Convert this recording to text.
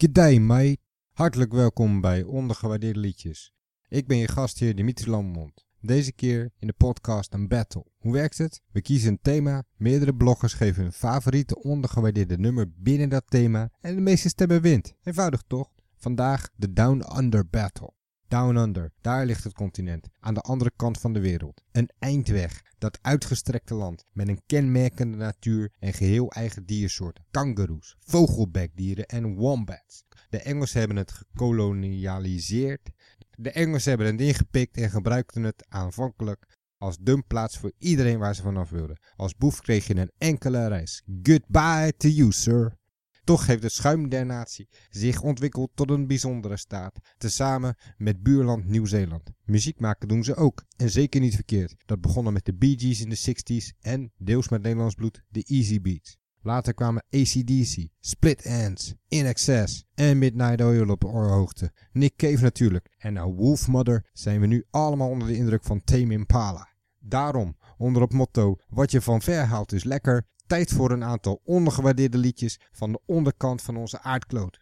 G'day mate. Hartelijk welkom bij Ondergewaardeerde Liedjes. Ik ben je gastheer Dimitri Lammond. Deze keer in de podcast een battle. Hoe werkt het? We kiezen een thema, meerdere bloggers geven hun favoriete ondergewaardeerde nummer binnen dat thema en de meeste stemmen wint. Eenvoudig toch? Vandaag de Down Under Battle. Down Under, daar ligt het continent, aan de andere kant van de wereld. Een eindweg, dat uitgestrekte land met een kenmerkende natuur en geheel eigen diersoorten. Kangaroes, vogelbekdieren en wombats. De Engelsen hebben het gekolonialiseerd. De Engelsen hebben het ingepikt en gebruikten het aanvankelijk als dumpplaats voor iedereen waar ze vanaf wilden. Als boef kreeg je een enkele reis. Goodbye to you, sir. Toch heeft het schuim der natie zich ontwikkeld tot een bijzondere staat, tezamen met buurland Nieuw-Zeeland. Muziek maken doen ze ook, en zeker niet verkeerd. Dat begon met de Bee Gees in de 60s en, deels met Nederlands bloed, de Easy Beats. Later kwamen ACDC, Split Ends, In Excess en Midnight Oil op oorhoogte. Nick Cave natuurlijk. En na Wolfmother zijn we nu allemaal onder de indruk van Tame Impala. Daarom, onder het motto, wat je van ver haalt is lekker, tijd voor een aantal ondergewaardeerde liedjes van de onderkant van onze aardkloot.